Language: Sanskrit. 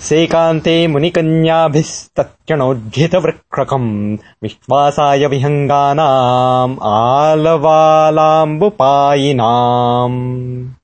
सेकान्ते मुनिकन्याभिस्तत्यणोज्झितवृक्रकम् विश्वासाय विहङ्गानाम् आलवालाम्बुपायिनाम्।